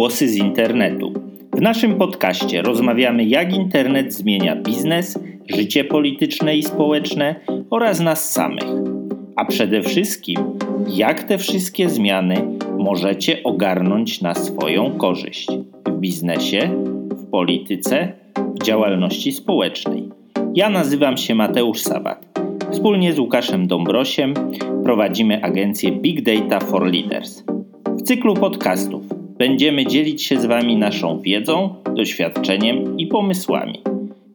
Głosy z internetu. W naszym podcaście rozmawiamy, jak internet zmienia biznes, życie polityczne i społeczne oraz nas samych. A przede wszystkim, jak te wszystkie zmiany możecie ogarnąć na swoją korzyść w biznesie, w polityce, w działalności społecznej. Ja nazywam się Mateusz Sabat. Wspólnie z Łukaszem Dąbrosiem prowadzimy agencję Big Data for Leaders. W cyklu podcastów będziemy dzielić się z Wami naszą wiedzą, doświadczeniem i pomysłami.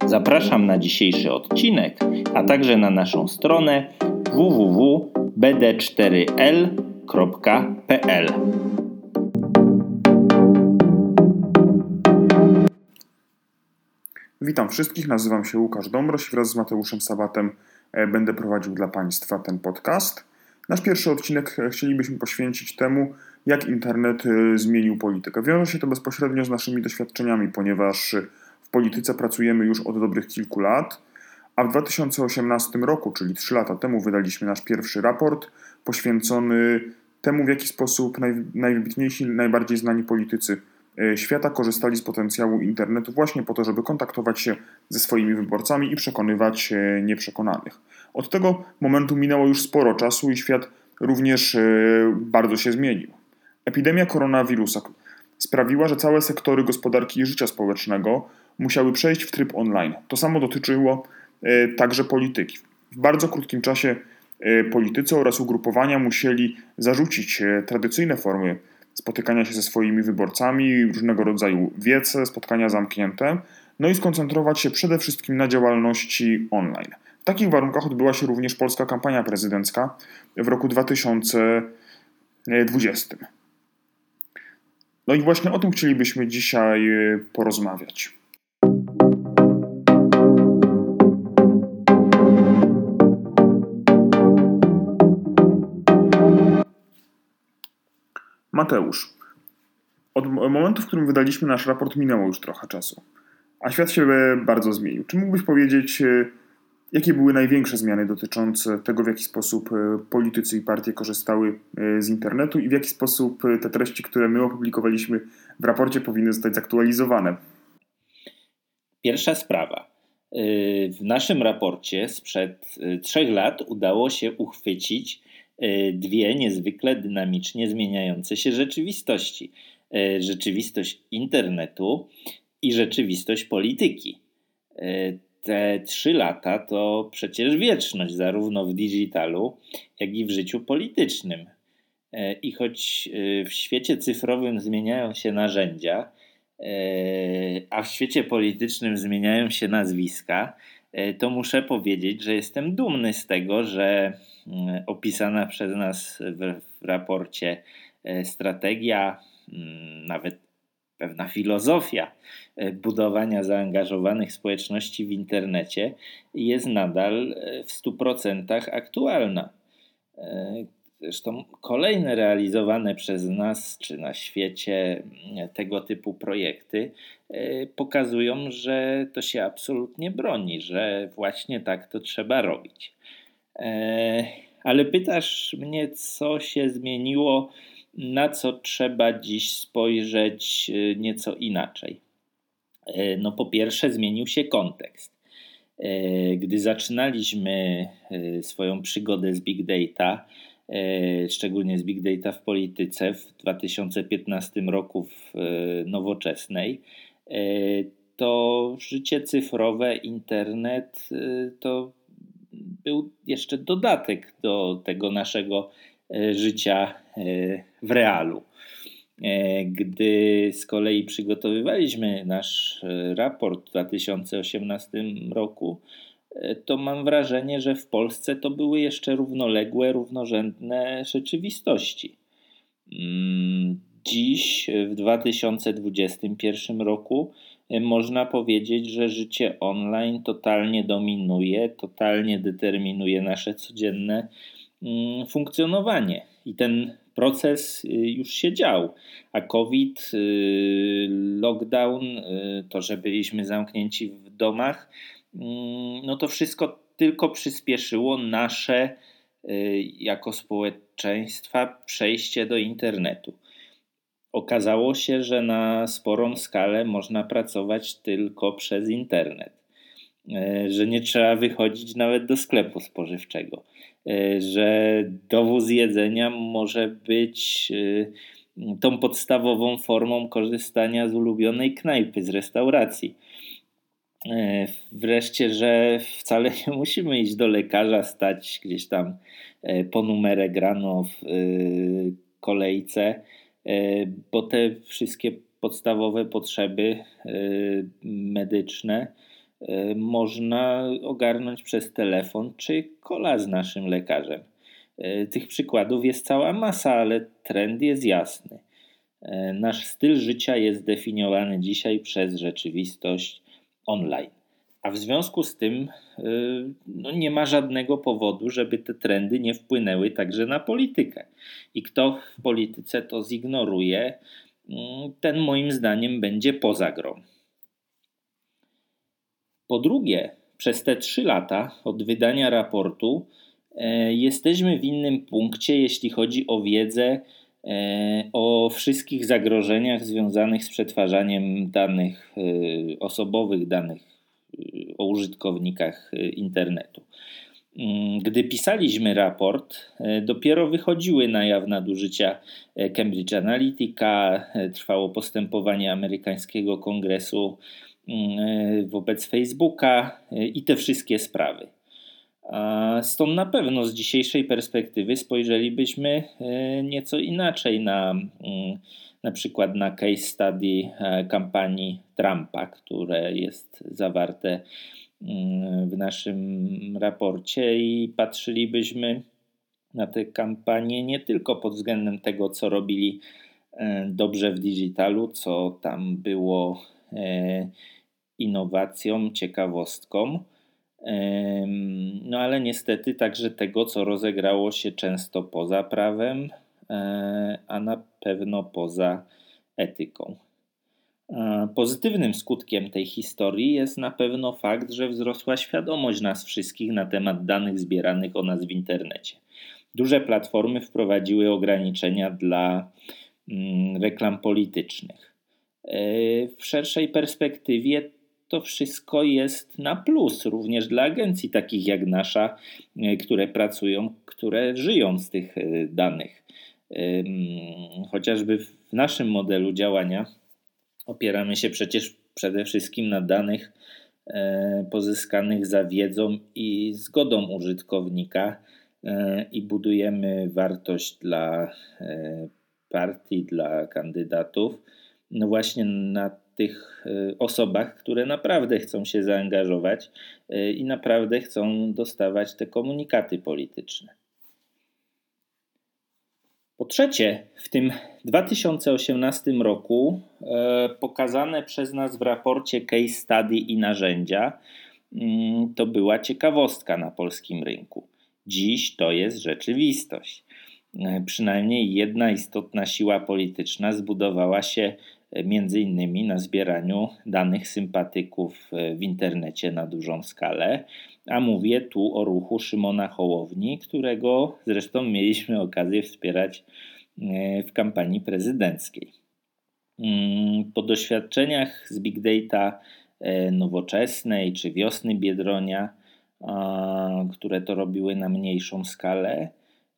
Zapraszam na dzisiejszy odcinek, a także na naszą stronę www.bd4l.pl. Witam wszystkich, nazywam się Łukasz Dąbroś wraz z Mateuszem Sabatem e, będę prowadził dla Państwa ten podcast. Nasz pierwszy odcinek e, chcielibyśmy poświęcić temu, jak internet e, zmienił politykę. Wiąże się to bezpośrednio z naszymi doświadczeniami, ponieważ w polityce pracujemy już od dobrych kilku lat, a w 2018 roku, czyli 3 lata temu, wydaliśmy nasz pierwszy raport poświęcony temu, w jaki sposób naj, najwybitniejsi, najbardziej znani politycy E, świata korzystali z potencjału internetu właśnie po to, żeby kontaktować się ze swoimi wyborcami i przekonywać e, nieprzekonanych. Od tego momentu minęło już sporo czasu i świat również bardzo się zmienił. Epidemia koronawirusa sprawiła, że całe sektory gospodarki i życia społecznego musiały przejść w tryb online. To samo dotyczyło także polityki. W bardzo krótkim czasie politycy oraz ugrupowania musieli zarzucić tradycyjne formy spotykania się ze swoimi wyborcami, różnego rodzaju wiece, spotkania zamknięte, no i skoncentrować się przede wszystkim na działalności online. W takich warunkach odbyła się również polska kampania prezydencka w roku 2020. No i właśnie o tym chcielibyśmy dzisiaj porozmawiać. Mateusz, od momentu, w którym wydaliśmy nasz raport, minęło już trochę czasu, a świat się bardzo zmienił. Czy mógłbyś powiedzieć, e, jakie były największe zmiany dotyczące tego, w jaki sposób e, politycy i partie korzystały e, z internetu i w jaki sposób te treści, które my opublikowaliśmy w raporcie, powinny zostać zaktualizowane? Pierwsza sprawa. W naszym raporcie sprzed trzech lat udało się uchwycić E, dwie niezwykle dynamicznie zmieniające się rzeczywistości: e, rzeczywistość internetu i rzeczywistość polityki. E, te trzy lata to przecież wieczność, zarówno w digitalu, jak i w życiu politycznym. I choć w świecie cyfrowym zmieniają się narzędzia, a w świecie politycznym zmieniają się nazwiska, to muszę powiedzieć, że jestem dumny z tego, że Mm, opisana przez nas w, raporcie e, strategia, mm, nawet pewna filozofia e, budowania zaangażowanych społeczności w internecie jest nadal e, w 100% aktualna. Zresztą kolejne realizowane przez nas czy na świecie mm, tego typu projekty pokazują, że to się absolutnie broni, że właśnie tak to trzeba robić. E, ale pytasz mnie, co się zmieniło, na co trzeba dziś spojrzeć e, nieco inaczej. E, no, po pierwsze, zmienił się kontekst. Gdy zaczynaliśmy swoją przygodę z Big Data, szczególnie z Big Data w polityce w 2015 roku w nowoczesnej, to życie cyfrowe, internet to był jeszcze dodatek do tego naszego życia e, w realu. E, gdy z kolei przygotowywaliśmy nasz raport w 2018 roku, to mam wrażenie, że w Polsce to były jeszcze równoległe, równorzędne rzeczywistości. Mm, dziś, w 2021 roku, E, można powiedzieć, że życie online totalnie dominuje, totalnie determinuje nasze codzienne funkcjonowanie. I ten proces y, już się dział. A COVID, y, lockdown, y, to, że byliśmy zamknięci w domach, mm, no to wszystko tylko przyspieszyło nasze jako społeczeństwa przejście do internetu. okazało się, że na sporą skalę można pracować tylko przez internet, że nie trzeba wychodzić nawet do sklepu spożywczego, e, że dowóz jedzenia może być e, tą podstawową formą korzystania z ulubionej knajpy, z restauracji. Wreszcie, że wcale nie musimy iść do lekarza, stać gdzieś tam po numerek rano w kolejce E, bo te wszystkie podstawowe potrzeby e, medyczne e, można ogarnąć przez telefon czy kola z naszym lekarzem. Tych przykładów jest cała masa, ale trend jest jasny. Nasz styl życia jest definiowany dzisiaj przez rzeczywistość online. A w związku z tym no nie ma żadnego powodu, żeby te trendy nie wpłynęły także na politykę. I kto w polityce to zignoruje, mm, ten moim zdaniem będzie poza grą. Po drugie, przez te trzy lata od wydania raportu e, jesteśmy w innym punkcie, jeśli chodzi o wiedzę e, o wszystkich zagrożeniach związanych z przetwarzaniem danych e, osobowych, danych o użytkownikach internetu. Mm, gdy pisaliśmy raport, e, dopiero wychodziły na jaw nadużycia e, Cambridge Analytica, e, trwało postępowanie amerykańskiego kongresu wobec Facebooka i te wszystkie sprawy. Stąd na pewno z dzisiejszej perspektywy spojrzelibyśmy nieco inaczej na mm, na przykład na case study kampanii Trumpa, które jest zawarte w naszym raporcie i patrzylibyśmy na tę kampanię nie tylko pod względem tego, co robili e, dobrze w digitalu, co tam było e, innowacją, ciekawostką, no ale niestety także tego, co rozegrało się często poza prawem, e, a na pewno poza etyką. Pozytywnym skutkiem tej historii jest na pewno fakt, że wzrosła świadomość nas wszystkich na temat danych zbieranych o nas w internecie. Duże platformy wprowadziły ograniczenia dla mm, reklam politycznych. E, w szerszej perspektywie to wszystko jest na plus, również dla agencji takich jak nasza, e, które pracują, które żyją z tych e, danych. Chociażby w naszym modelu działania opieramy się przecież przede wszystkim na danych pozyskanych za wiedzą i zgodą użytkownika i budujemy wartość dla partii, dla kandydatów, no właśnie na tych osobach, które naprawdę chcą się zaangażować i naprawdę chcą dostawać te komunikaty polityczne. Po trzecie, w tym 2018 roku e, pokazane przez nas w raporcie case study i narzędzia mm, to była ciekawostka na polskim rynku. Dziś to jest rzeczywistość. E, przynajmniej jedna istotna siła polityczna zbudowała się e, między innymi na zbieraniu danych sympatyków w internecie na dużą skalę, a mówię tu o ruchu Szymona Hołowni, którego zresztą mieliśmy okazję wspierać e, w kampanii prezydenckiej. Mm, po doświadczeniach z big data e, nowoczesnej czy wiosny Biedronia, które to robiły na mniejszą skalę,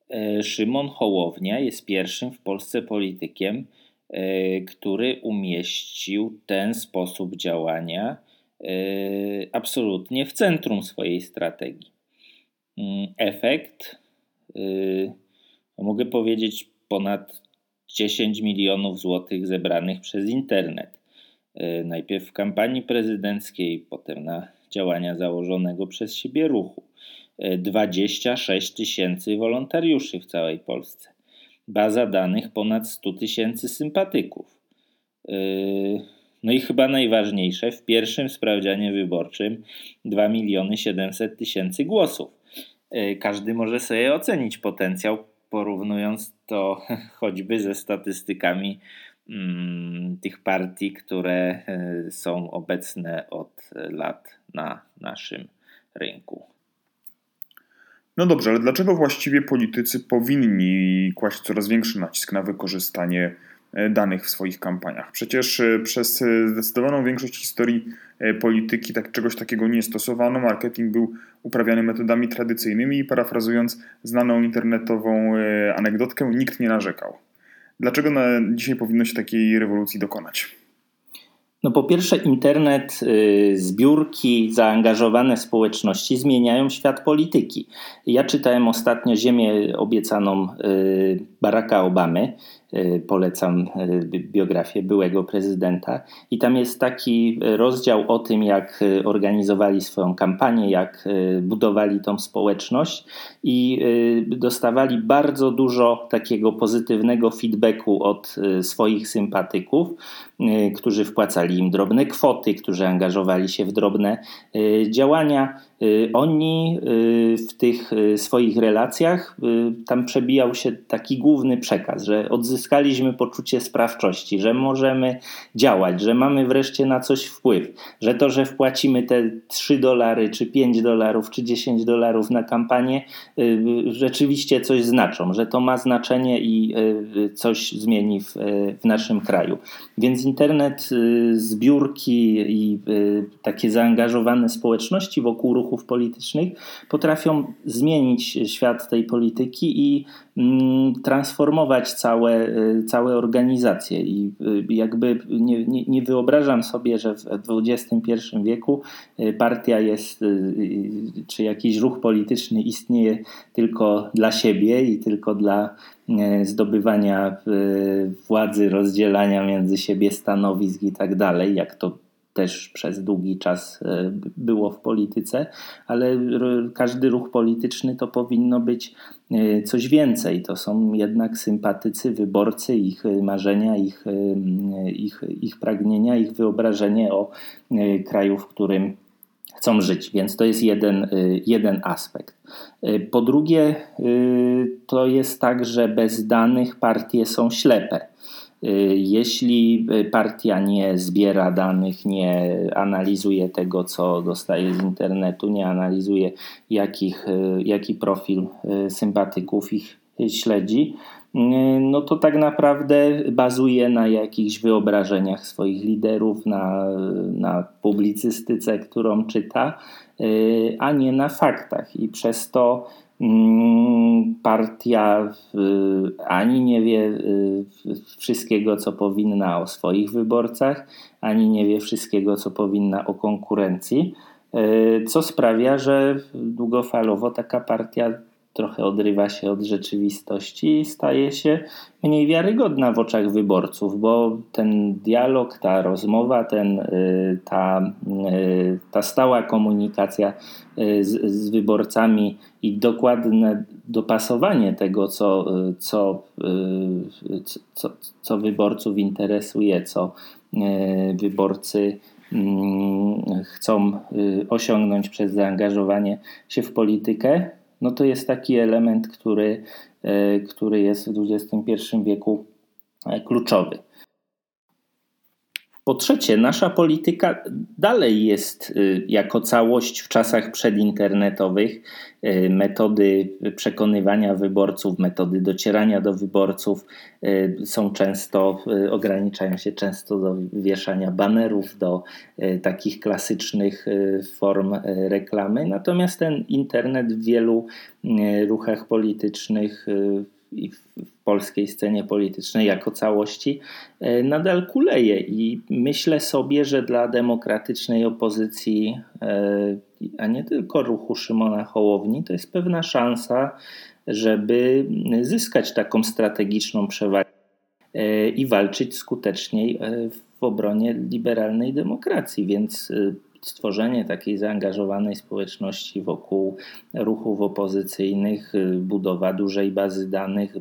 e, Szymon Hołownia jest pierwszym w Polsce politykiem, który umieścił ten sposób działania Yy, absolutnie w centrum swojej strategii. Mm, efekt, yy, mogę powiedzieć, ponad 10 milionów złotych zebranych przez internet. Najpierw w kampanii prezydenckiej, potem na działania założonego przez siebie ruchu. 26 tysięcy wolontariuszy w całej Polsce. Baza danych ponad 100 tysięcy sympatyków. No i chyba najważniejsze, w pierwszym sprawdzianie wyborczym 2 miliony 700 tysięcy głosów. E, każdy może sobie ocenić potencjał, porównując to choćby ze statystykami mm, tych partii, które e, są obecne od lat na naszym rynku. No dobrze, ale dlaczego właściwie politycy powinni kłaść coraz większy nacisk na wykorzystanie danych w swoich kampaniach. Przecież przez zdecydowaną większość historii polityki tak, czegoś takiego nie stosowano. Marketing był uprawiany metodami tradycyjnymi i parafrazując znaną internetową anegdotkę, nikt nie narzekał. Dlaczego na dzisiaj powinno się takiej rewolucji dokonać? No po pierwsze, internet, y, zbiórki, zaangażowane społeczności zmieniają świat polityki. Ja czytałem ostatnio Ziemię obiecaną y, Baracka Obamy. Y, polecam biografię byłego prezydenta. I tam jest taki rozdział o tym, jak organizowali swoją kampanię, jak budowali tą społeczność i dostawali bardzo dużo takiego pozytywnego feedbacku od swoich sympatyków, którzy wpłacali im drobne kwoty, którzy angażowali się w drobne działania. Oni w tych swoich relacjach, tam przebijał się taki główny przekaz, że odzyskaliśmy poczucie sprawczości, że możemy działać, że mamy wreszcie na coś wpływ, że to, że wpłacimy te 3 dolary, czy 5 dolarów, czy 10 dolarów na kampanię, rzeczywiście coś znaczą, że to ma znaczenie i coś zmieni w, w naszym kraju. Więc internet, zbiórki i takie zaangażowane społeczności wokół ruchów politycznych potrafią zmienić świat tej polityki i mm, transformować całe, y, całe organizacje. I y, jakby nie, nie, nie wyobrażam sobie, że w XXI wieku y, partia jest, czy jakiś ruch polityczny istnieje tylko dla siebie i tylko dla zdobywania władzy, rozdzielania między siebie stanowisk i tak dalej, jak to też przez długi czas e, było w polityce, ale każdy ruch polityczny to powinno być e, coś więcej. To są jednak sympatycy, wyborcy, ich marzenia, ich, e, ich, ich pragnienia, ich wyobrażenie o kraju, w którym chcą żyć. Więc to jest jeden, jeden aspekt. Po drugie, to jest tak, że bez danych partie są ślepe. Y, jeśli y, partia nie zbiera danych, nie analizuje tego, co dostaje z internetu, nie analizuje, jakich, y, jaki profil sympatyków ich śledzi, no to tak naprawdę bazuje na jakichś wyobrażeniach swoich liderów, na, na publicystyce, którą czyta, a nie na faktach. I przez to partia ani nie wie y, wszystkiego, co powinna o swoich wyborcach, ani nie wie wszystkiego, co powinna o konkurencji, y, co sprawia, że długofalowo taka partia trochę odrywa się od rzeczywistości i staje się mniej wiarygodna w oczach wyborców, bo ten dialog, ta rozmowa, ten, y, ta, y, ta stała komunikacja y, z, z wyborcami i dokładne dopasowanie tego, co, co, co, co wyborców interesuje, co wyborcy mm, chcą osiągnąć przez zaangażowanie się w politykę, no to jest taki element, który, e, który jest w XXI wieku e, kluczowy. Po trzecie, nasza polityka dalej jest y, jako całość w czasach przedinternetowych. Y, metody przekonywania wyborców, metody docierania do wyborców y, są często, ograniczają się często do wieszania banerów, do takich klasycznych form reklamy. Natomiast ten internet w wielu ruchach politycznych i w polskiej scenie politycznej jako całości e, nadal kuleje. I myślę sobie, że dla demokratycznej opozycji, e, a nie tylko ruchu Szymona Hołowni, to jest pewna szansa, żeby zyskać taką strategiczną przewagę e, i walczyć skuteczniej w obronie liberalnej demokracji. Więc stworzenie takiej zaangażowanej społeczności wokół ruchów opozycyjnych, budowa dużej bazy danych,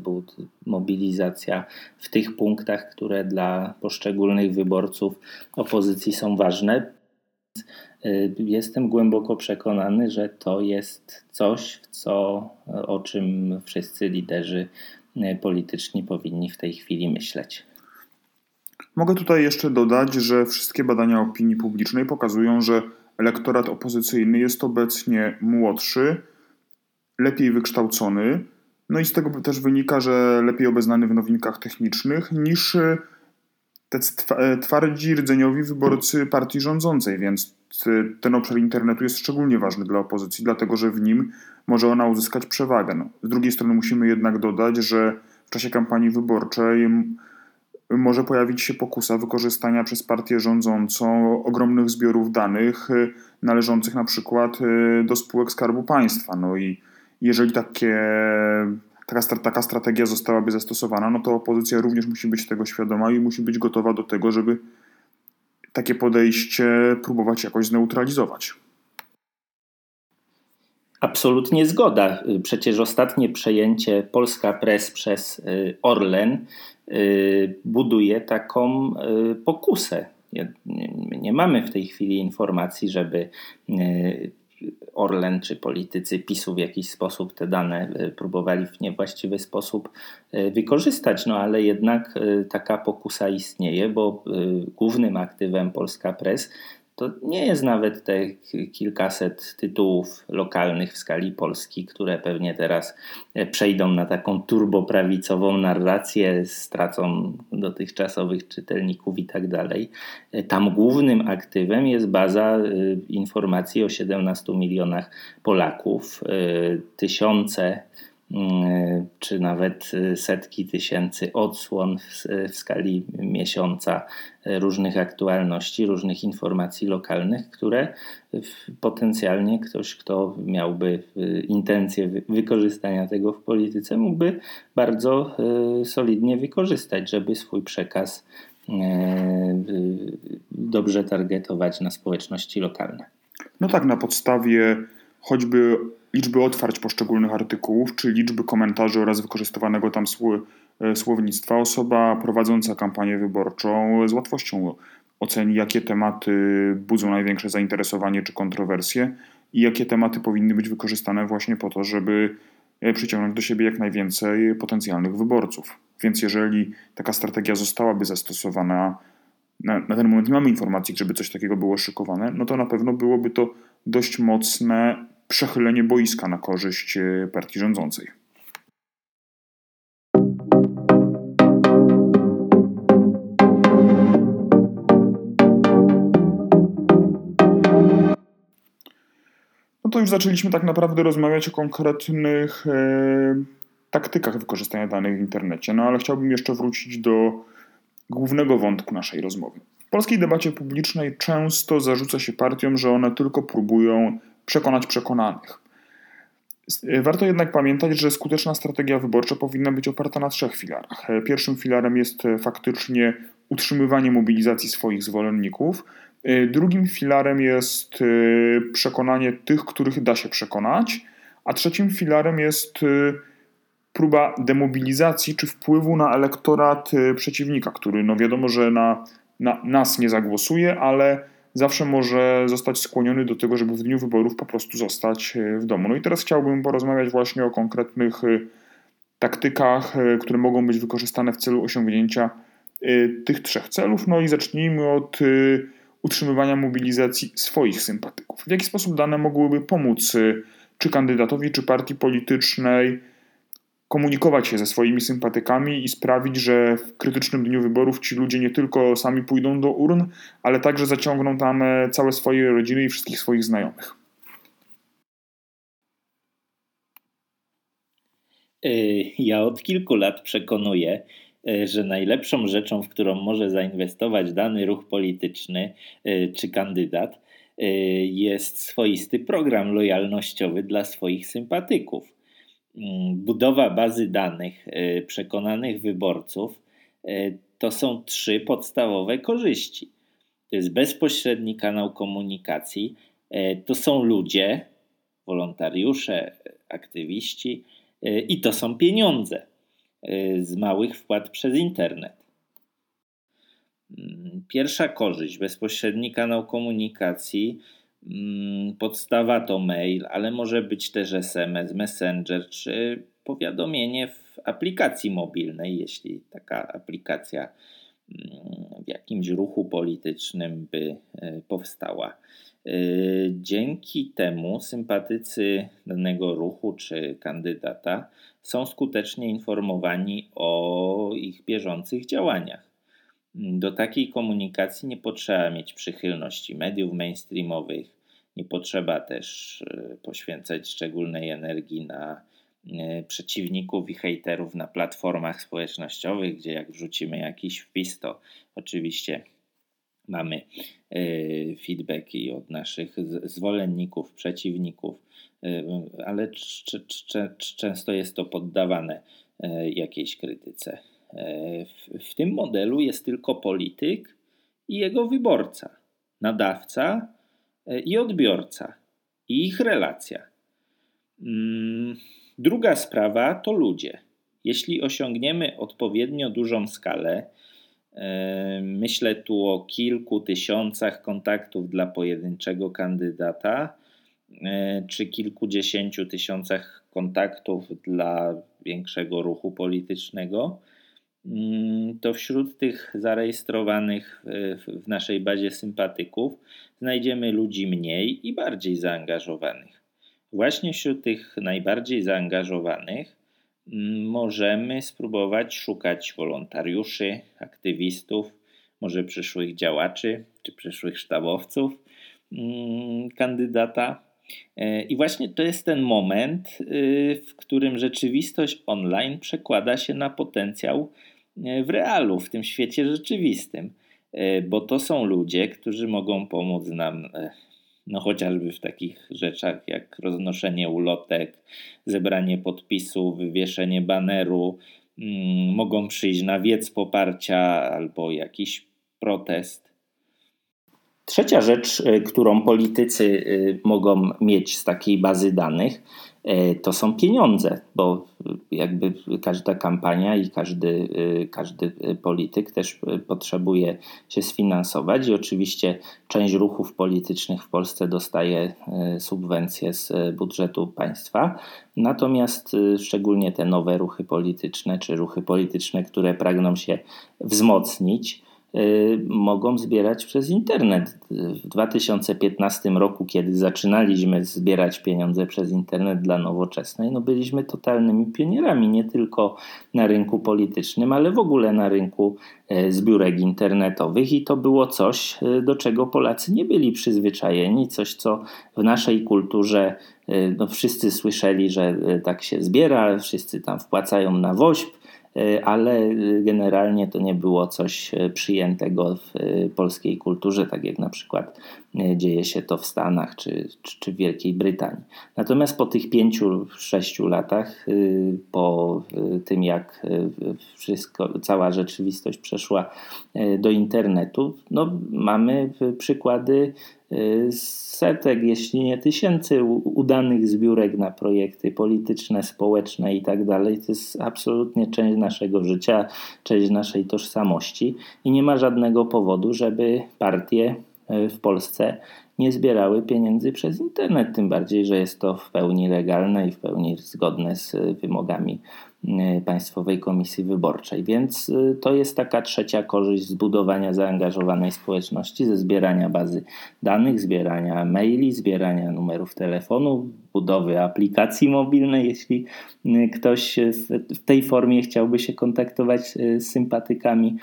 mobilizacja w tych punktach, które dla poszczególnych wyborców opozycji są ważne. Jestem głęboko przekonany, że to jest coś, co, o czym wszyscy liderzy polityczni powinni w tej chwili myśleć. Mogę tutaj jeszcze dodać, że wszystkie badania opinii publicznej pokazują, że elektorat opozycyjny jest obecnie młodszy, lepiej wykształcony, No i z tego też wynika, że lepiej obeznany w nowinkach technicznych niż twardzi rdzeniowi wyborcy partii rządzącej, więc ten obszar internetu jest szczególnie ważny dla opozycji, dlatego że w nim może ona uzyskać przewagę. No, z drugiej strony musimy jednak dodać, że w czasie kampanii wyborczej może pojawić się pokusa wykorzystania przez partię rządzącą ogromnych zbiorów danych y, należących na przykład y, do spółek Skarbu Państwa. No i jeżeli takie, taka, taka strategia zostałaby zastosowana, no to opozycja również musi być tego świadoma i musi być gotowa do tego, żeby takie podejście próbować jakoś zneutralizować. Absolutnie zgoda. Przecież ostatnie przejęcie Polska Press przez y, Orlen y, buduje taką y, pokusę. Nie mamy w tej chwili informacji, żeby Orlen czy politycy PiSu w jakiś sposób te dane próbowali w niewłaściwy sposób wykorzystać, no ale jednak taka pokusa istnieje, bo głównym aktywem Polska Press to nie jest nawet te kilkaset tytułów lokalnych w skali Polski, które pewnie teraz e, przejdą na taką turboprawicową narrację, stracą dotychczasowych czytelników i tak dalej. E, tam głównym aktywem jest baza e, informacji o 17 milionach Polaków, tysiące czy nawet y, setki tysięcy odsłon w, skali miesiąca różnych aktualności, różnych informacji lokalnych, które potencjalnie ktoś, kto miałby y, intencję wykorzystania tego w polityce, mógłby bardzo y, solidnie wykorzystać, żeby swój przekaz dobrze targetować na społeczności lokalne. No tak, na podstawie choćby liczby otwarć poszczególnych artykułów, czy liczby komentarzy oraz wykorzystywanego tam e, słownictwa, osoba prowadząca kampanię wyborczą z łatwością oceni, jakie tematy budzą największe zainteresowanie czy kontrowersje i jakie tematy powinny być wykorzystane właśnie po to, żeby e, przyciągnąć do siebie jak najwięcej potencjalnych wyborców. Więc jeżeli taka strategia zostałaby zastosowana, na, na ten moment nie mamy informacji, żeby coś takiego było szykowane, no to na pewno byłoby to dość mocne przechylenie boiska na korzyść e, partii rządzącej. No to już zaczęliśmy tak naprawdę rozmawiać o konkretnych e, taktykach wykorzystania danych w internecie, no ale chciałbym jeszcze wrócić do głównego wątku naszej rozmowy. W polskiej debacie publicznej często zarzuca się partiom, że one tylko próbują przekonać przekonanych. Warto jednak pamiętać, że skuteczna strategia wyborcza powinna być oparta na trzech filarach. Pierwszym filarem jest faktycznie utrzymywanie mobilizacji swoich zwolenników. Drugim filarem jest e, przekonanie tych, których da się przekonać. A trzecim filarem jest e, próba demobilizacji czy wpływu na elektorat e, przeciwnika, który no wiadomo, że na, na nas nie zagłosuje, ale zawsze może zostać skłoniony do tego, żeby w dniu wyborów po prostu zostać e, w domu. No i teraz chciałbym porozmawiać właśnie o konkretnych e, taktykach, e, które mogą być wykorzystane w celu osiągnięcia tych trzech celów. No i zacznijmy od utrzymywania mobilizacji swoich sympatyków. W jaki sposób dane mogłyby pomóc czy kandydatowi, czy partii politycznej komunikować się ze swoimi sympatykami i sprawić, że w krytycznym dniu wyborów ci ludzie nie tylko sami pójdą do urn, ale także zaciągną tam e, całe swoje rodziny i wszystkich swoich znajomych. E, ja od kilku lat przekonuję, e, że najlepszą rzeczą, w którą może zainwestować dany ruch polityczny czy kandydat, jest swoisty program lojalnościowy dla swoich sympatyków. Mm, budowa bazy danych y, przekonanych wyborców y, to są trzy podstawowe korzyści. To jest bezpośredni kanał komunikacji, y, to są ludzie, wolontariusze, aktywiści i to są pieniądze z małych wpłat przez internet. Mm, pierwsza korzyść, bezpośredni kanał komunikacji podstawa to mail, ale może być też SMS, Messenger czy powiadomienie w aplikacji mobilnej, jeśli taka aplikacja mm, w jakimś ruchu politycznym by e, powstała. Dzięki temu sympatycy danego ruchu czy kandydata są skutecznie informowani o ich bieżących działaniach. Do takiej komunikacji nie potrzeba mieć przychylności mediów mainstreamowych, nie potrzeba też e, poświęcać szczególnej energii na e, przeciwników i hejterów na platformach społecznościowych, gdzie jak wrzucimy jakiś wpis, to oczywiście mamy e, feedbacki od naszych zwolenników, przeciwników, ale często jest to poddawane jakiejś krytyce. W tym modelu jest tylko polityk i jego wyborca, nadawca i odbiorca i ich relacja. Mm, druga sprawa to ludzie. Jeśli osiągniemy odpowiednio dużą skalę, e, myślę tu o kilku tysiącach kontaktów dla pojedynczego kandydata, e, czy kilkudziesięciu tysiącach kontaktów dla większego ruchu politycznego, to wśród tych zarejestrowanych w naszej bazie sympatyków znajdziemy ludzi mniej i bardziej zaangażowanych. Właśnie wśród tych najbardziej zaangażowanych mm, możemy spróbować szukać wolontariuszy, aktywistów, może przyszłych działaczy czy przyszłych sztabowców mm, kandydata. E, I właśnie to jest ten moment, y, w którym rzeczywistość online przekłada się na potencjał e, w realu, w tym świecie rzeczywistym. E, bo to są ludzie, którzy mogą pomóc nam e, no chociażby w takich rzeczach jak roznoszenie ulotek, zebranie podpisów, wywieszenie baneru, mm, mogą przyjść na wiec poparcia albo jakiś protest. Trzecia rzecz, e, którą politycy mogą mieć z takiej bazy danych, E, to są pieniądze, bo jakby każda kampania i każdy, e, każdy polityk też potrzebuje się sfinansować i oczywiście część ruchów politycznych w Polsce dostaje e, subwencje z budżetu państwa, natomiast szczególnie te nowe ruchy polityczne czy ruchy polityczne, które pragną się wzmocnić, mogą zbierać przez internet. W 2015 roku, kiedy zaczynaliśmy zbierać pieniądze przez internet dla nowoczesnej, no byliśmy totalnymi pionierami, nie tylko na rynku politycznym, ale w ogóle na rynku e, zbiórek internetowych i to było coś, e, do czego Polacy nie byli przyzwyczajeni, coś, co w naszej kulturze e, no, wszyscy słyszeli, że tak się zbiera, wszyscy tam wpłacają na woźb, ale e, generalnie to nie było coś e, przyjętego w polskiej kulturze, tak jak na przykład dzieje się to w Stanach czy, czy w Wielkiej Brytanii. Natomiast po tych pięciu, sześciu latach, po tym jak wszystko, cała rzeczywistość przeszła do internetu, no, mamy przykłady setek, jeśli nie tysięcy udanych zbiórek na projekty polityczne, społeczne i tak dalej. To jest absolutnie część naszego życia, część naszej tożsamości i nie ma żadnego powodu, żeby partie e, w Polsce nie zbierały pieniędzy przez internet, tym bardziej, że jest to w pełni legalne i w pełni zgodne z wymogami E, Państwowej Komisji Wyborczej. Więc e, to jest taka trzecia korzyść zbudowania zaangażowanej społeczności ze zbierania bazy danych, zbierania maili, zbierania numerów telefonu, budowy aplikacji mobilnej, jeśli ktoś w tej formie chciałby się kontaktować z sympatykami.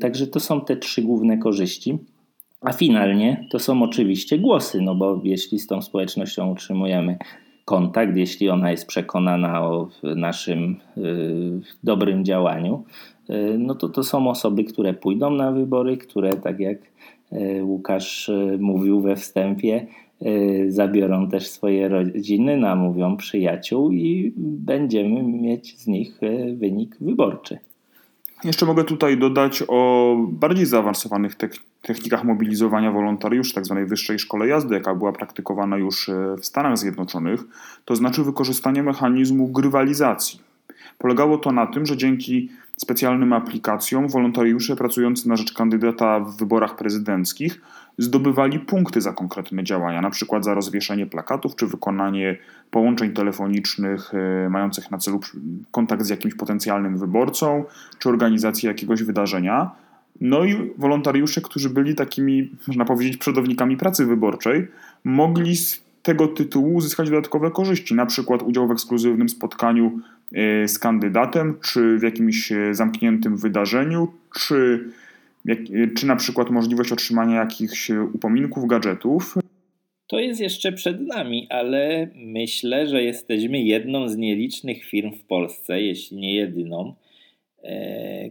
Także to są te trzy główne korzyści. A finalnie to są oczywiście głosy, no bo jeśli z tą społecznością utrzymujemy kontakt, jeśli ona jest przekonana o naszym y, dobrym działaniu, y, no to to są osoby, które pójdą na wybory, które tak jak y, Łukasz mówił we wstępie, zabiorą też swoje rodziny, namówią przyjaciół i będziemy mieć z nich wynik wyborczy. Jeszcze mogę tutaj dodać o bardziej zaawansowanych technikach mobilizowania wolontariuszy, tzw. Tak wyższej szkole jazdy, jaka była praktykowana już e, w Stanach Zjednoczonych, to znaczy wykorzystanie mechanizmu grywalizacji. Polegało to na tym, że dzięki specjalnym aplikacjom wolontariusze pracujący na rzecz kandydata w wyborach prezydenckich zdobywali punkty za konkretne działania, na przykład za rozwieszenie plakatów czy wykonanie połączeń telefonicznych e, mających na celu kontakt z jakimś potencjalnym wyborcą czy organizację jakiegoś wydarzenia. No i wolontariusze, którzy byli takimi, można powiedzieć, przodownikami pracy wyborczej, mogli z tego tytułu uzyskać dodatkowe korzyści, na przykład udział w ekskluzywnym spotkaniu e, z kandydatem, czy w jakimś e, zamkniętym wydarzeniu, czy, czy na przykład możliwość otrzymania jakichś upominków, gadżetów. To jest jeszcze przed nami, ale myślę, że jesteśmy jedną z nielicznych firm w Polsce, jeśli nie jedyną, e,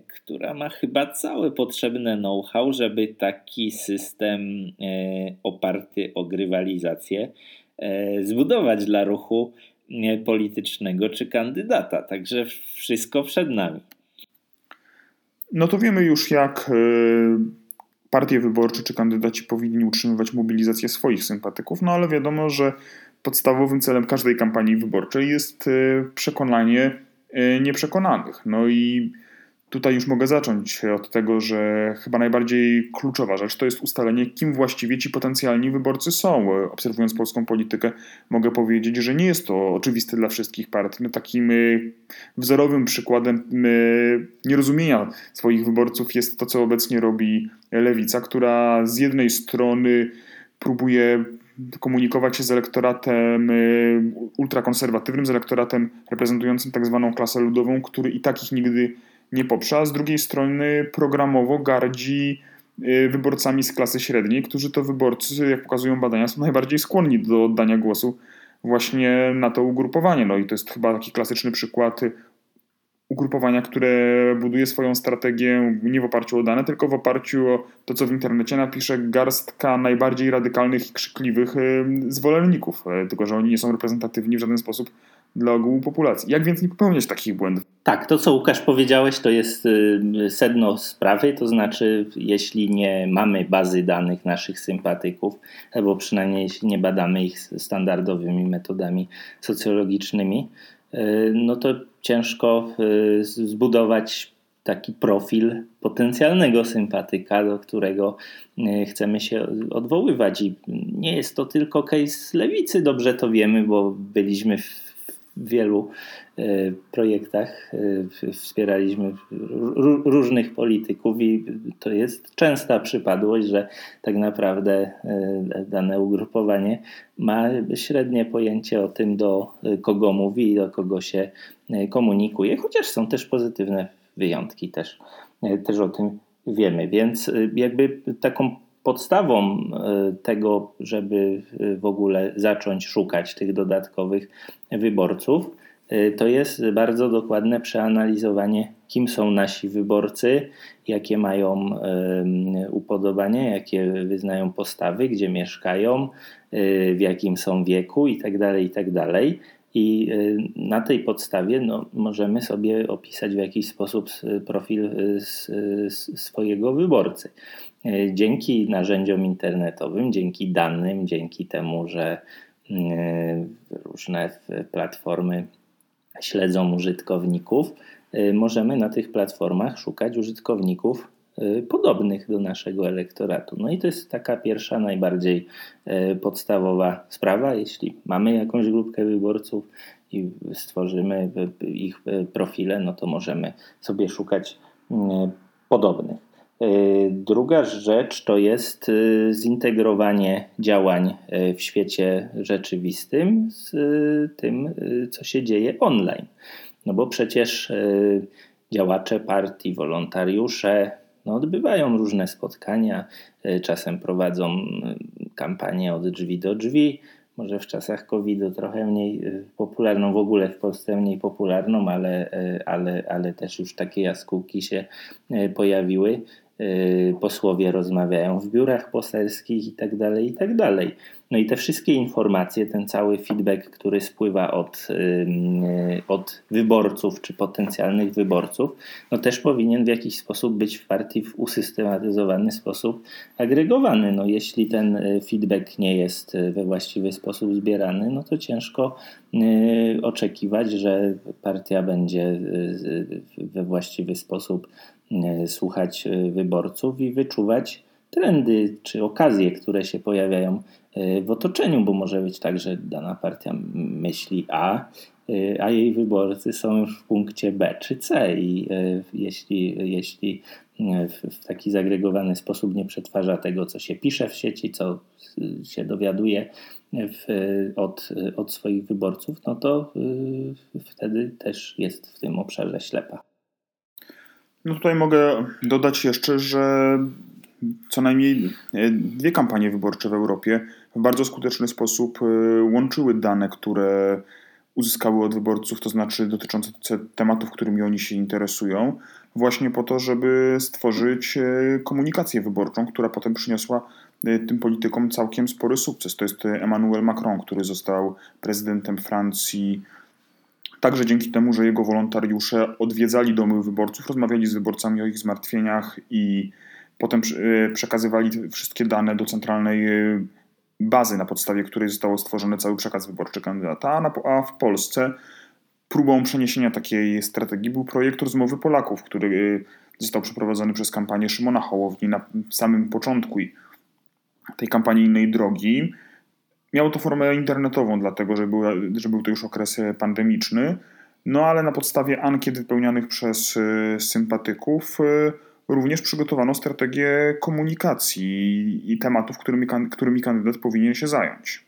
która ma chyba całe potrzebne know-how, żeby taki system e, oparty o grywalizację e, zbudować dla ruchu e, politycznego czy kandydata. Także wszystko przed nami. No to wiemy już, jak e, partie wyborcze czy kandydaci powinni utrzymywać mobilizację swoich sympatyków, no ale wiadomo, że podstawowym celem każdej kampanii wyborczej jest e, przekonanie e, nieprzekonanych. No i Tutaj już mogę zacząć od tego, że chyba najbardziej kluczowa rzecz to jest ustalenie, kim właściwie ci potencjalni wyborcy są. Obserwując polską politykę, mogę powiedzieć, że nie jest to oczywiste dla wszystkich partii. No, takim y, wzorowym przykładem y, nierozumienia swoich wyborców jest to, co obecnie robi lewica, która z jednej strony próbuje komunikować się z elektoratem y, ultrakonserwatywnym, z elektoratem reprezentującym tak zwaną klasę ludową, który i takich nigdy nie poprze, a z drugiej strony programowo gardzi y, wyborcami z klasy średniej, którzy to wyborcy, jak pokazują badania, są najbardziej skłonni do oddania głosu właśnie na to ugrupowanie. No i to jest chyba taki klasyczny przykład ugrupowania, które buduje swoją strategię nie w oparciu o dane, tylko w oparciu o to, co w internecie napisze garstka najbardziej radykalnych i krzykliwych y, zwolenników, y, tylko że oni nie są reprezentatywni w żaden sposób dla ogółu populacji. Jak więc nie popełniać takich błędów? Tak, to co Łukasz powiedziałeś, to jest y, sedno sprawy, to znaczy jeśli nie mamy bazy danych naszych sympatyków, albo przynajmniej jeśli nie badamy ich standardowymi metodami socjologicznymi, no to ciężko y, zbudować taki profil potencjalnego sympatyka, do którego chcemy się odwoływać. I nie jest to tylko case lewicy, dobrze to wiemy, bo byliśmy w wielu e, projektach e, wspieraliśmy różnych polityków i to jest częsta przypadłość, że tak naprawdę e, dane ugrupowanie ma średnie pojęcie o tym, do kogo mówi i do kogo się komunikuje, chociaż są też pozytywne wyjątki, też, też o tym wiemy. Więc jakby taką podstawą e, tego, żeby e, w ogóle zacząć szukać tych dodatkowych wyborców, e, to jest bardzo dokładne przeanalizowanie, kim są nasi wyborcy, jakie mają upodobania, jakie wyznają postawy, gdzie mieszkają, w jakim są wieku itd. Tak itd. Tak I na tej podstawie no, możemy sobie opisać w jakiś sposób profil swojego wyborcy. E, dzięki narzędziom internetowym, dzięki danym, dzięki temu, że e, różne platformy śledzą użytkowników, e, możemy na tych platformach szukać użytkowników podobnych do naszego elektoratu. No i to jest taka pierwsza, najbardziej podstawowa sprawa. Jeśli mamy jakąś grupkę wyborców i stworzymy ich profile, no to możemy sobie szukać podobnych. E, druga rzecz to jest e, zintegrowanie działań e, w świecie rzeczywistym z tym, co się dzieje online. No bo przecież działacze partii, wolontariusze no odbywają różne spotkania, czasem prowadzą kampanię od drzwi do drzwi, może w czasach COVID-u trochę mniej popularną, w ogóle w Polsce mniej popularną, ale, ale, ale też już takie jaskółki się pojawiły. Y, posłowie rozmawiają w biurach poselskich itd., tak itd. No i te wszystkie informacje, ten cały feedback, który spływa od, y, od wyborców czy potencjalnych wyborców, no też powinien w jakiś sposób być w partii w usystematyzowany sposób agregowany. No jeśli ten y, feedback nie jest we właściwy sposób zbierany, no to ciężko oczekiwać, że partia będzie we właściwy sposób słuchać wyborców i wyczuwać trendy czy okazje, które się pojawiają e, w otoczeniu, bo może być tak, że dana partia myśli A, a jej wyborcy są już w punkcie B czy C i jeśli, jeśli w, w taki zagregowany sposób nie przetwarza tego, co się pisze w sieci, co się dowiaduje w, od, od swoich wyborców, no to wtedy też jest w tym obszarze ślepa. No tutaj mogę dodać jeszcze, że co najmniej dwie kampanie wyborcze w Europie w bardzo skuteczny sposób łączyły dane, które uzyskały od wyborców, to znaczy dotyczące tematów, którymi oni się interesują, właśnie po to, żeby stworzyć e, komunikację wyborczą, która potem przyniosła e, tym politykom całkiem spory sukces. To jest Emmanuel Macron, który został prezydentem Francji także dzięki temu, że jego wolontariusze odwiedzali domy wyborców, rozmawiali z wyborcami o ich zmartwieniach i potem e, przekazywali wszystkie dane do centralnej bazy, na podstawie której został stworzony cały przekaz wyborczy kandydata, a w Polsce próbą przeniesienia takiej strategii był projekt rozmowy Polaków, który y, został przeprowadzony przez kampanię Szymona Hołowni na samym początku tej kampanijnej drogi. Miało to formę internetową, dlatego że był, że był to już okres pandemiczny, no ale na podstawie ankiet wypełnianych przez y, sympatyków y, również przygotowano strategię komunikacji i tematów, którymi, którymi kandydat powinien się zająć.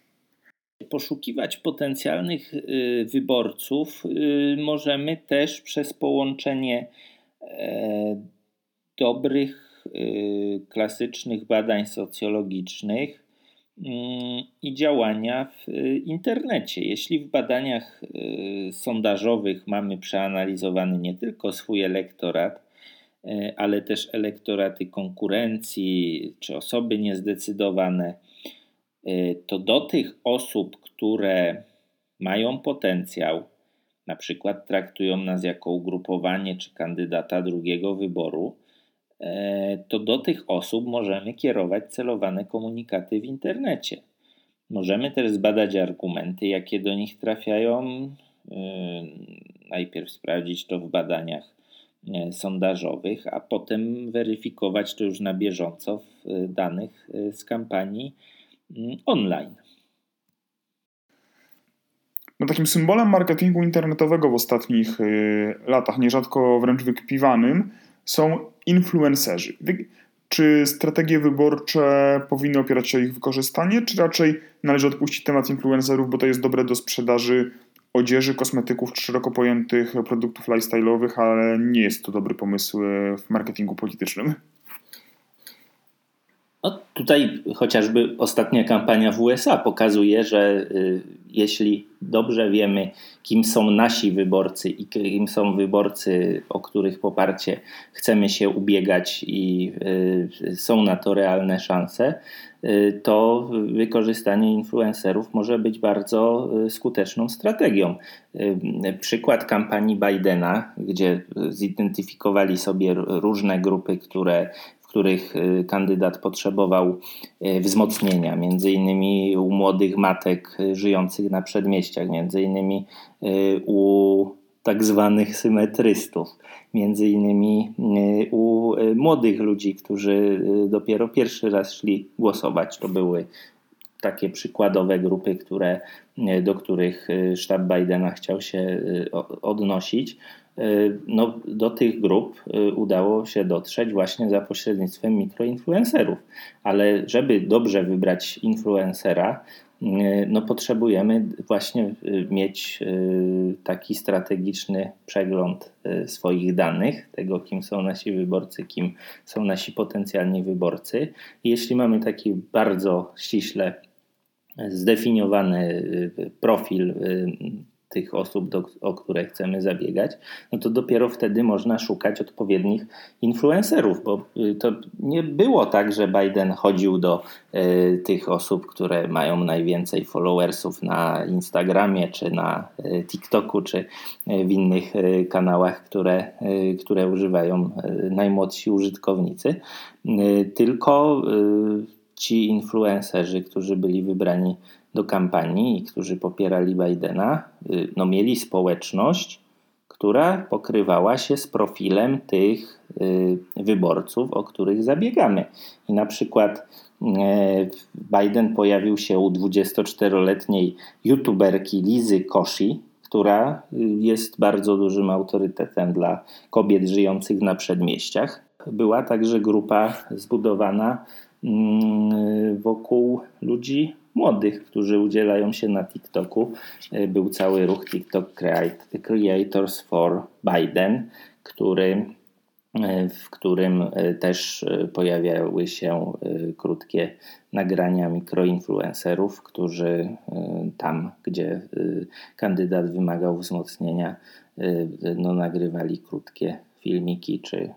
Poszukiwać potencjalnych y, wyborców y, możemy też przez połączenie e, dobrych, y, klasycznych badań socjologicznych i działania w internecie. Jeśli w badaniach sondażowych mamy przeanalizowany nie tylko swój elektorat, ale też elektoraty konkurencji czy osoby niezdecydowane, e, to do tych osób, które mają potencjał, na przykład traktują nas jako ugrupowanie czy kandydata drugiego wyboru, e, to do tych osób możemy kierować celowane komunikaty w internecie. Możemy też zbadać argumenty, jakie do nich trafiają. Najpierw sprawdzić to w badaniach E, sondażowych, a potem weryfikować to już na bieżąco w e, danych e, z kampanii mm, online. No takim symbolem marketingu internetowego w ostatnich latach, nierzadko wręcz wykpiwanym, są influencerzy. Czy strategie wyborcze powinny opierać się o ich wykorzystanie, czy raczej należy odpuścić temat influencerów, bo to jest dobre do sprzedaży odzieży, kosmetyków czy szeroko pojętych produktów lifestyle'owych, ale nie jest to dobry pomysł e, w marketingu politycznym. No, tutaj chociażby ostatnia kampania w USA pokazuje, że y, jeśli dobrze wiemy, kim są nasi wyborcy i kim są wyborcy, o których poparcie chcemy się ubiegać i y, są na to realne szanse, to wykorzystanie influencerów może być bardzo skuteczną strategią. Przykład kampanii Bidena, gdzie zidentyfikowali sobie różne grupy, które których y, kandydat potrzebował y, wzmocnienia, między innymi u młodych matek y, żyjących na przedmieściach, między innymi u tak zwanych symetrystów, między innymi u młodych ludzi, którzy dopiero pierwszy raz szli głosować. To były takie przykładowe grupy, które, do których sztab Bidena chciał się odnosić. Y, no, do tych grup y, udało się dotrzeć właśnie za pośrednictwem mikroinfluencerów. Ale żeby dobrze wybrać influencera, y, no potrzebujemy właśnie mieć taki strategiczny przegląd swoich danych, tego kim są nasi wyborcy, kim są nasi potencjalni wyborcy. I jeśli mamy taki bardzo ściśle zdefiniowany profil tych osób, do, o które chcemy zabiegać, no to dopiero wtedy można szukać odpowiednich influencerów, bo y, to nie było tak, że Biden chodził do y, tych osób, które mają najwięcej followersów na Instagramie, czy na y, TikToku, czy y, w innych y, kanałach, które, y, które używają najmłodsi użytkownicy, tylko ci influencerzy, którzy byli wybrani do kampanii i którzy popierali Bidena, y, no mieli społeczność, która pokrywała się z profilem tych y, wyborców, o których zabiegamy. I na przykład y, Biden pojawił się u 24-letniej youtuberki Lizy Koshi, która jest bardzo dużym autorytetem dla kobiet żyjących na przedmieściach. była także grupa zbudowana mm, wokół ludzi młodych, którzy udzielają się na TikToku. Był cały ruch TikTok Creators for Biden, który w którym e, też e, pojawiały się e, krótkie nagrania mikroinfluencerów, którzy tam, gdzie kandydat wymagał wzmocnienia, no, nagrywali krótkie filmiki, czy,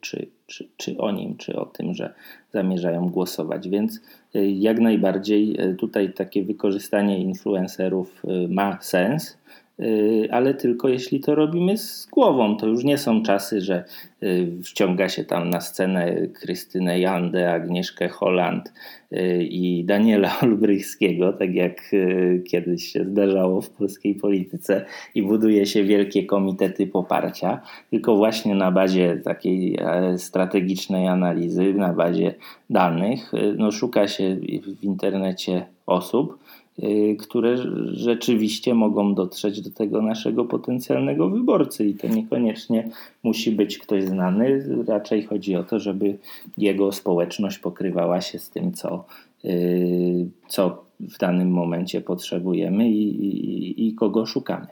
czy, czy, czy o nim, czy o tym, że zamierzają głosować. Więc jak najbardziej tutaj takie wykorzystanie influencerów ma sens Y, ale tylko jeśli to robimy z głową. To już nie są czasy, że y, wciąga się tam na scenę Krystynę Jandę, Agnieszkę Holland y, i Daniela Olbrychskiego, tak jak kiedyś się zdarzało w polskiej polityce i buduje się wielkie komitety poparcia, tylko właśnie na bazie takiej e, strategicznej analizy, na bazie danych, no szuka się w internecie osób, Y, które rzeczywiście mogą dotrzeć do tego naszego potencjalnego wyborcy i to niekoniecznie musi być ktoś znany, raczej chodzi o to, żeby jego społeczność pokrywała się z tym, co, y, co w danym momencie potrzebujemy i, i, i kogo szukamy.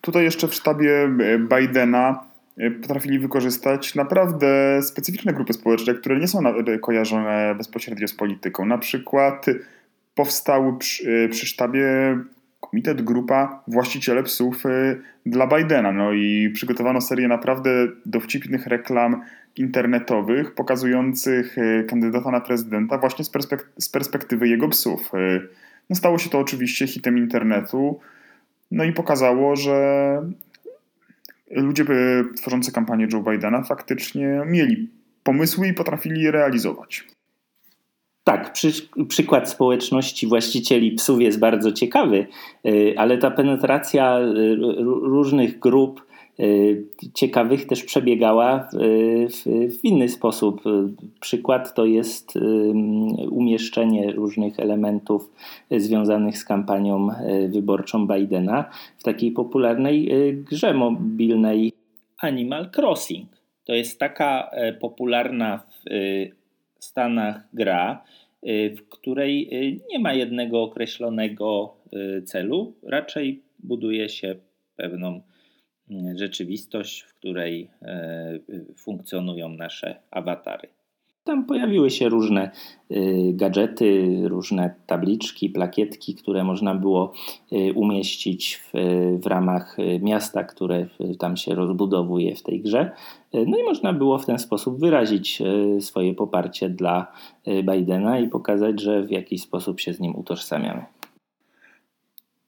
Tutaj jeszcze w sztabie Bidena y, potrafili wykorzystać naprawdę specyficzne grupy społeczne, które nie są kojarzone bezpośrednio z polityką. Na przykład powstał przy, y, przy sztabie komitet, grupa właściciele psów y, dla Bidena. No i przygotowano serię naprawdę dowcipnych reklam internetowych pokazujących y, kandydata na prezydenta właśnie z, perspek z perspektywy jego psów. No stało się to oczywiście hitem internetu. No i pokazało, że ludzie tworzący kampanię Joe Bidena faktycznie mieli pomysły i potrafili je realizować. Tak, przy, przykład społeczności właścicieli psów jest bardzo ciekawy, y, ale ta penetracja y, różnych grup y, ciekawych też przebiegała w, w, inny sposób. Przykład to jest umieszczenie różnych elementów związanych z kampanią wyborczą Bidena w takiej popularnej grze mobilnej Animal Crossing. To jest taka e, popularna w Stanach gra, y, w której y, nie ma jednego określonego y, celu, raczej buduje się pewną rzeczywistość, w której funkcjonują nasze awatary. Tam pojawiły się różne y, gadżety, różne tabliczki, plakietki, które można było y, umieścić w, w ramach y, miasta, które tam się rozbudowuje w tej grze. No i można było w ten sposób wyrazić swoje poparcie dla Bidena i pokazać, że w jakiś sposób się z nim utożsamiamy.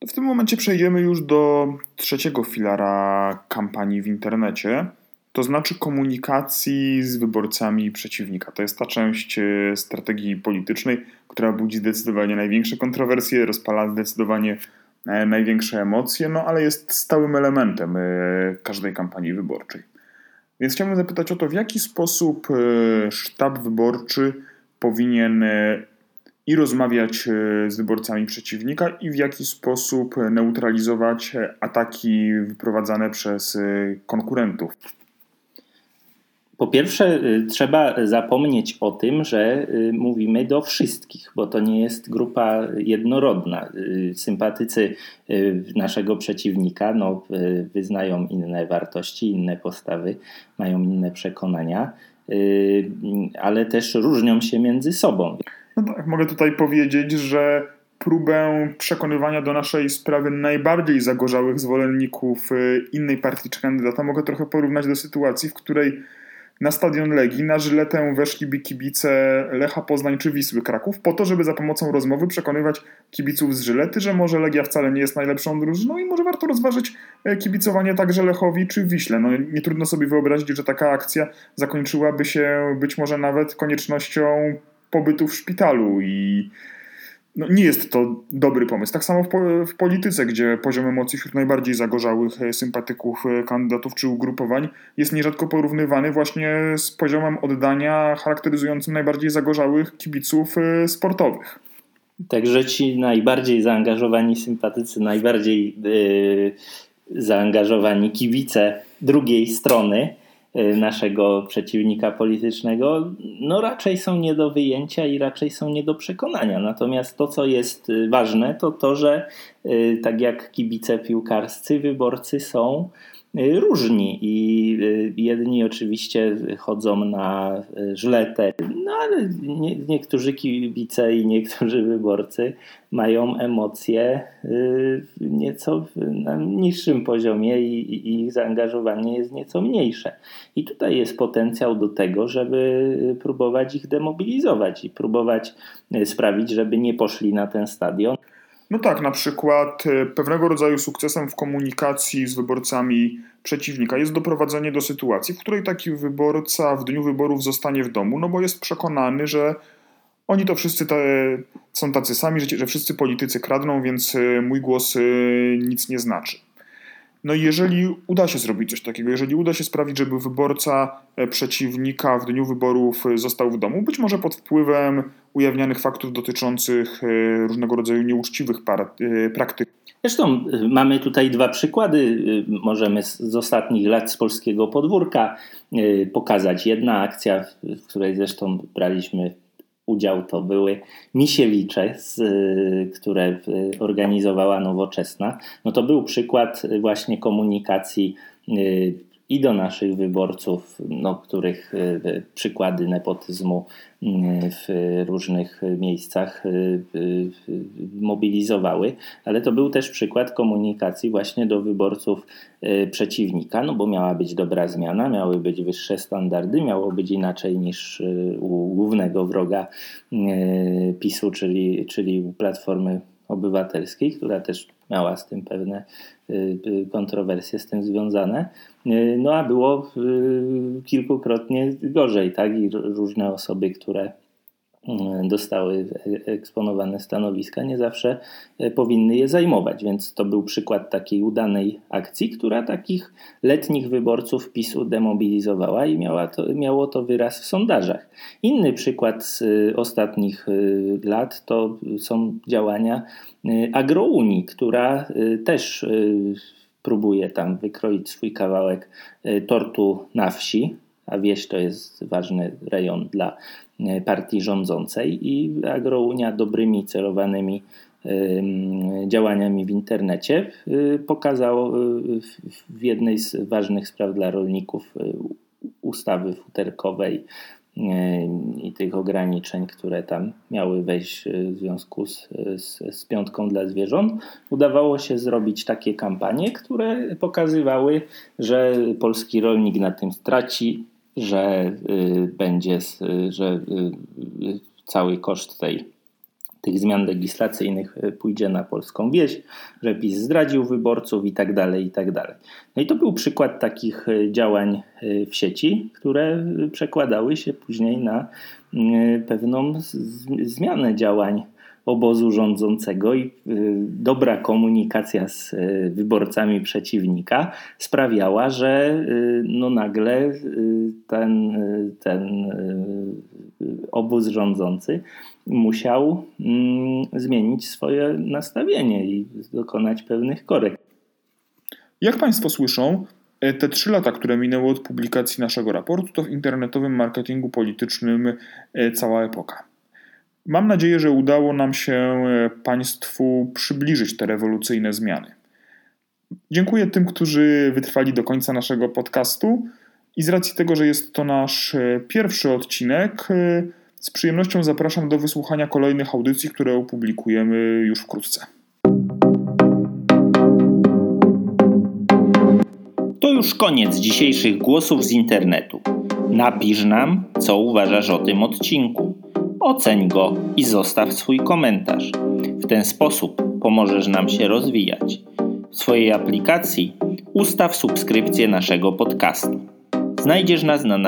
W tym momencie przejdziemy już do trzeciego filara kampanii w internecie to znaczy komunikacji z wyborcami przeciwnika. To jest ta część e, strategii politycznej, która budzi zdecydowanie największe kontrowersje, rozpala zdecydowanie e, największe emocje, no ale jest stałym elementem e, każdej kampanii wyborczej. Więc chciałbym zapytać o to, w jaki sposób sztab wyborczy powinien i rozmawiać z wyborcami przeciwnika, i w jaki sposób neutralizować ataki wyprowadzane przez konkurentów. Po pierwsze, y, trzeba zapomnieć o tym, że y, mówimy do wszystkich, bo to nie jest grupa jednorodna. Y, sympatycy naszego przeciwnika no, wyznają inne wartości, inne postawy, mają inne przekonania, ale też różnią się między sobą. No tak, mogę tutaj powiedzieć, że próbę przekonywania do naszej sprawy najbardziej zagorzałych zwolenników innej partii czy kandydata mogę trochę porównać do sytuacji, w której na stadion Legii na żyletę weszliby kibice Lecha Poznań czy Wisły Kraków po to, żeby za pomocą rozmowy przekonywać kibiców z Żylety, że może Legia wcale nie jest najlepszą drużyną i może warto rozważyć e, kibicowanie także Lechowi czy Wiśle. No, nie trudno sobie wyobrazić, że taka akcja zakończyłaby się być może nawet koniecznością pobytu w szpitalu i no, nie jest to dobry pomysł. Tak samo w, w, polityce, gdzie poziom emocji wśród najbardziej zagorzałych e, sympatyków e, kandydatów czy ugrupowań jest nierzadko porównywany właśnie z poziomem oddania charakteryzującym najbardziej zagorzałych kibiców e, sportowych. Także ci najbardziej zaangażowani sympatycy, najbardziej yy, zaangażowani kibice drugiej strony naszego przeciwnika politycznego, no raczej są nie do wyjęcia i raczej są nie do przekonania. Natomiast to, co jest y, ważne, to to, że tak jak kibice piłkarscy, wyborcy są Y, różni i y, jedni oczywiście chodzą na y, żletę, no ale nie, niektórzy kibice i niektórzy wyborcy mają emocje nieco na niższym poziomie i, i ich zaangażowanie jest nieco mniejsze. I tutaj jest potencjał do tego, żeby próbować ich demobilizować i próbować sprawić, żeby nie poszli na ten stadion. No tak, na przykład e, pewnego rodzaju sukcesem w komunikacji z wyborcami przeciwnika jest doprowadzenie do sytuacji, w której taki wyborca w dniu wyborów zostanie w domu, no bo jest przekonany, że oni to wszyscy te, są tacy sami, że, że wszyscy politycy kradną, więc e, mój głos e, nic nie znaczy. No i jeżeli uda się zrobić coś takiego, jeżeli uda się sprawić, żeby wyborca e, przeciwnika w dniu wyborów e, został w domu, być może pod wpływem ujawnianych faktów dotyczących e, różnego rodzaju nieuczciwych praktyk. Zresztą mamy tutaj dwa przykłady, możemy z ostatnich lat z polskiego podwórka pokazać. Jedna akcja, w której zresztą braliśmy udział to były Misiewicze, które organizowała Nowoczesna. No to był przykład właśnie komunikacji y, i do naszych wyborców, no, których y, przykłady nepotyzmu y, w różnych miejscach y, mobilizowały, ale to był też przykład komunikacji właśnie do wyborców przeciwnika, no bo miała być dobra zmiana, miały być wyższe standardy, miało być inaczej niż u głównego wroga PiSu, czyli, czyli Platformy Obywatelskiej, która też miała z tym pewne y, y, kontrowersje z tym związane. Y, no a było kilkukrotnie gorzej, tak? I różne osoby, które E, dostały eksponowane stanowiska, nie zawsze e, powinny je zajmować. Więc to był przykład takiej udanej akcji, która takich letnich wyborców PiSu demobilizowała i miała to, miało to wyraz w sondażach. Inny przykład z e, ostatnich lat to są działania Agrounii, która też próbuje tam wykroić swój kawałek tortu na wsi, a wieś to jest ważny rejon dla E, partii rządzącej i Agrounia dobrymi celowanymi działaniami w internecie e, pokazało e, w jednej z ważnych spraw dla rolników ustawy futerkowej i tych ograniczeń, które tam miały wejść w związku z, z, z, piątką dla zwierząt, udawało się zrobić takie kampanie, które pokazywały, że polski rolnik na tym straci, że y, będzie, że y, cały koszt tej, tych zmian legislacyjnych pójdzie na polską wieś, że PiS zdradził wyborców i tak dalej, i tak dalej. No i to był przykład takich działań w sieci, które przekładały się później na pewną zmianę działań obozu rządzącego i dobra komunikacja z wyborcami przeciwnika sprawiała, że no nagle ten, ten obóz rządzący musiał mm, zmienić swoje nastawienie i dokonać pewnych korekt. Jak Państwo słyszą, e, te trzy lata, które minęły od publikacji naszego raportu, to w internetowym marketingu politycznym e, cała epoka. Mam nadzieję, że udało nam się e, Państwu przybliżyć te rewolucyjne zmiany. Dziękuję tym, którzy wytrwali do końca naszego podcastu i z racji tego, że jest to nasz pierwszy odcinek, z przyjemnością zapraszam do wysłuchania kolejnych audycji, które opublikujemy już wkrótce. To już koniec dzisiejszych głosów z internetu. Napisz nam, co uważasz o tym odcinku oceń go i zostaw swój komentarz. W ten sposób pomożesz nam się rozwijać. W swojej aplikacji ustaw subskrypcję naszego podcastu. Znajdziesz nas na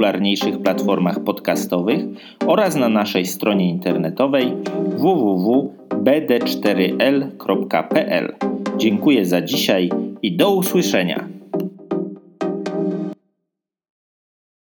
najpopularniejszych platformach podcastowych oraz na naszej stronie internetowej www.bd4l.pl. Dziękuję za dzisiaj i do usłyszenia.